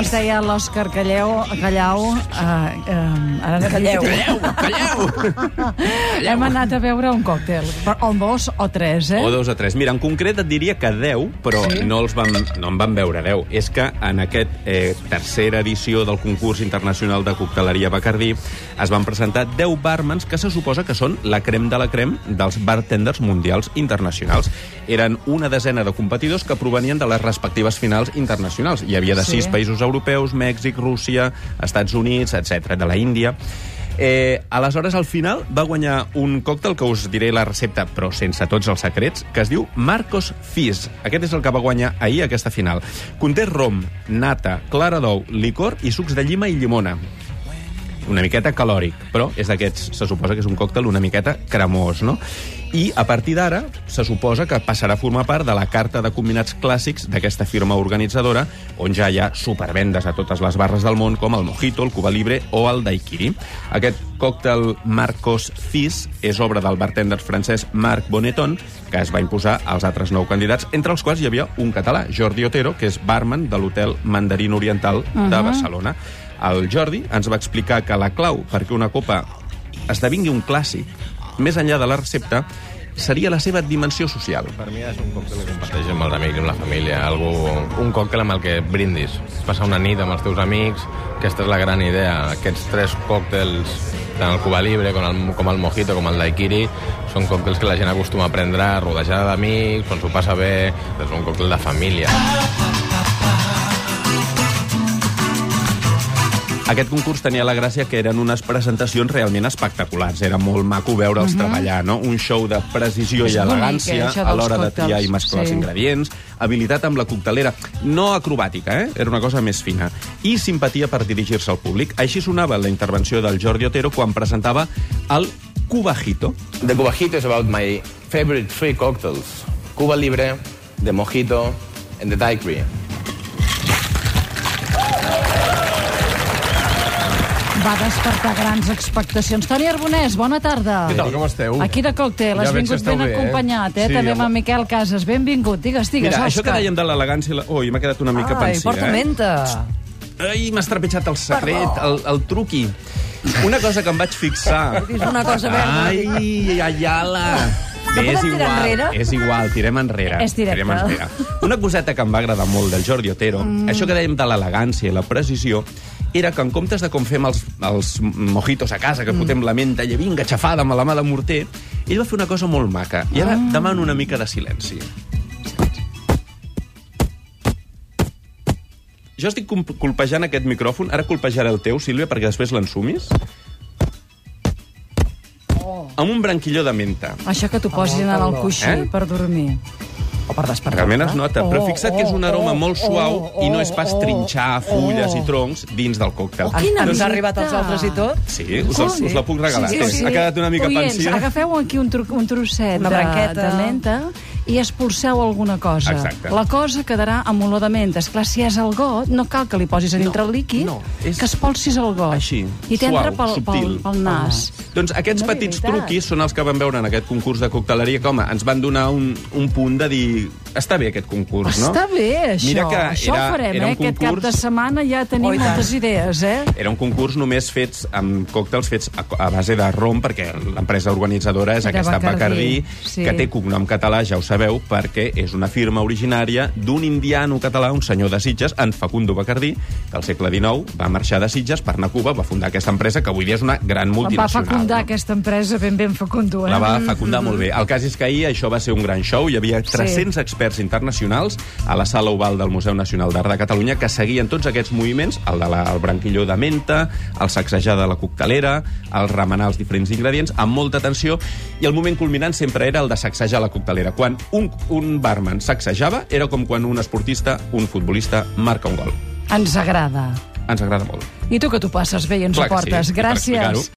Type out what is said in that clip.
ens deia l'Òscar Callau... Callau eh, eh, ara Calleu. Calleu, calleu! Hem anat a veure un còctel. O dos o tres, eh? O dos o tres. Mira, en concret et diria que 10, però Sí? no, els vam, no en vam veure 10. És que en aquest eh, tercera edició del concurs internacional de cocteleria Bacardí es van presentar 10 barmans que se suposa que són la crem de la crem dels bartenders mundials internacionals. Eren una desena de competidors que provenien de les respectives finals internacionals. Hi havia de Sí. sis països europeus, Mèxic, Rússia, Estats Units, etc de la Índia. Eh, aleshores, al final, va guanyar un còctel que us diré la recepta, però sense tots els secrets, que es diu Marcos Fizz. Aquest és el que va guanyar ahir aquesta final. Conté rom, nata, clara d'ou, licor i sucs de llima i llimona una miqueta calòric, però és d'aquests, se suposa que és un còctel una miqueta cremós, no? I a partir d'ara se suposa que passarà a formar part de la carta de combinats clàssics d'aquesta firma organitzadora, on ja hi ha supervendes a totes les barres del món, com el Mojito, el Cuba Libre o el Daiquiri. Aquest còctel Marcos Fizz és obra del bartender francès Marc Boneton, que es va imposar als altres nou candidats, entre els quals hi havia un català, Jordi Otero, que és barman de l'hotel Mandarín Oriental de Barcelona. El Jordi ens va explicar que la clau perquè una copa esdevingui un clàssic, més enllà de la recepta, seria la seva dimensió social. Per mi és un còctel que comparteix amb els amics i amb la família. Algú, un còctel amb el que brindis. Passar una nit amb els teus amics, aquesta és la gran idea. Aquests tres còctels, tant el Cuba Libre com el, com el Mojito com el Daiquiri, són còctels que la gent acostuma a prendre rodejada d'amics, quan s'ho passa bé, és un còctel de família. Aquest concurs tenia la gràcia que eren unes presentacions realment espectaculars. Era molt maco veure'ls treballar, no? Un show de precisió És i bonic, elegància eh, això a l'hora de triar i mesclar els Sí. ingredients, habilitat amb la coctelera, no acrobàtica, eh? Era una cosa més fina. I simpatia per dirigir-se al públic. Així sonava la intervenció del Jordi Otero quan presentava el Cubajito. The Cubajito is about my favorite three cocktails. Cuba Libre, the Mojito, and the Daiquiri. Va despertar grans expectacions. Toni Arbonès, bona tarda. Què tal, com esteu? Aquí de còctel, has Ja vingut ben bé, eh? acompanyat, eh? Sí, També amb en Miquel Casas. Benvingut. Digues, digues, Mira, això que Òscar. dèiem de l'elegància... La... Ui, m'ha quedat una mica Ai, pensiva, porta eh? menta. Ai, m'has trepitjat el secret, el, el truqui. Una cosa que em vaig fixar... És una cosa verda. Ai, Ayala! Bé, és igual, enrere? és igual, tirem enrere. És directe. Tirem enrere. Una coseta que em va agradar molt del Jordi Otero, mm. això que dèiem de l'elegància i la precisió, era que en comptes de com fem els, els mojitos a casa, que mm. fotem la menta i vinga, xafada amb la mà de morter, ell va fer una cosa molt maca. I ara mm. demano una mica de silenci. Jo estic colpejant aquest micròfon, ara colpejaré el teu, Sílvia, perquè després l'ensumis. Amb un branquilló de menta. Això que t'ho posin en el coixí Eh? per dormir. O per despertar. Realment es nota, però Oh, fixa't que és un oh, aroma oh, molt suau oh, i no és pas oh, trinxar fulles oh. i troncs dins del còctel. En, Quina ens visita. ha arribat als altres i tot? Sí, us, els, us la puc regalar. Sí, sí, sí. Ha quedat una mica Oients, pensiva. agafeu aquí un, tru un trosset Una de, branqueta. de menta i expulseu alguna cosa. Exacte. La cosa quedarà amb olor de menta. Esclar, si és el got, no cal que li posis a dintre el líquid, no, és que espolsis el got. Així, I t'entra pel, pel, subtil. pel nas. Doncs aquests No, petits veritat. truquis són els que vam veure en aquest concurs de cocteleria, que, home, ens van donar un, un punt de dir... Està bé aquest concurs, no? Està bé, això. Mira que això era- ho farem, era eh? un Aquest cap concurs- de setmana ja tenim Oh, moltes idees, eh? Era un concurs només fets amb còctels fets a, a base de rom, perquè l'empresa organitzadora és Era aquesta Bacardí, Bacardí, sí. que té cognom català, ja ho sabeu, perquè és una firma originària d'un indiano català, un senyor de Sitges, en Facundo Bacardí, que al segle XIX va marxar de Sitges per anar a Cuba, va fundar aquesta empresa, que avui dia és una gran Va multinacional. fecundar no? aquesta empresa ben ben fecundo, eh? La va fecundar molt bé. El cas és que ahir això va ser un gran show. Hi havia Sí. 300 experts internacionals a la sala oval del Museu Nacional d'Art de Catalunya que seguien tots aquests moviments, el de la, el branquilló de menta, el sacsejar de la coctelera, el remenar els diferents ingredients, amb molta atenció, i el moment culminant sempre era el de sacsejar la coctelera. Quan un, un barman sacsejava, era com quan un esportista, un futbolista, marca un gol. Ens agrada. Ens agrada molt. I tu que t'ho passes bé i ens Clar ho sí, portes. explicar-ho. Gràcies.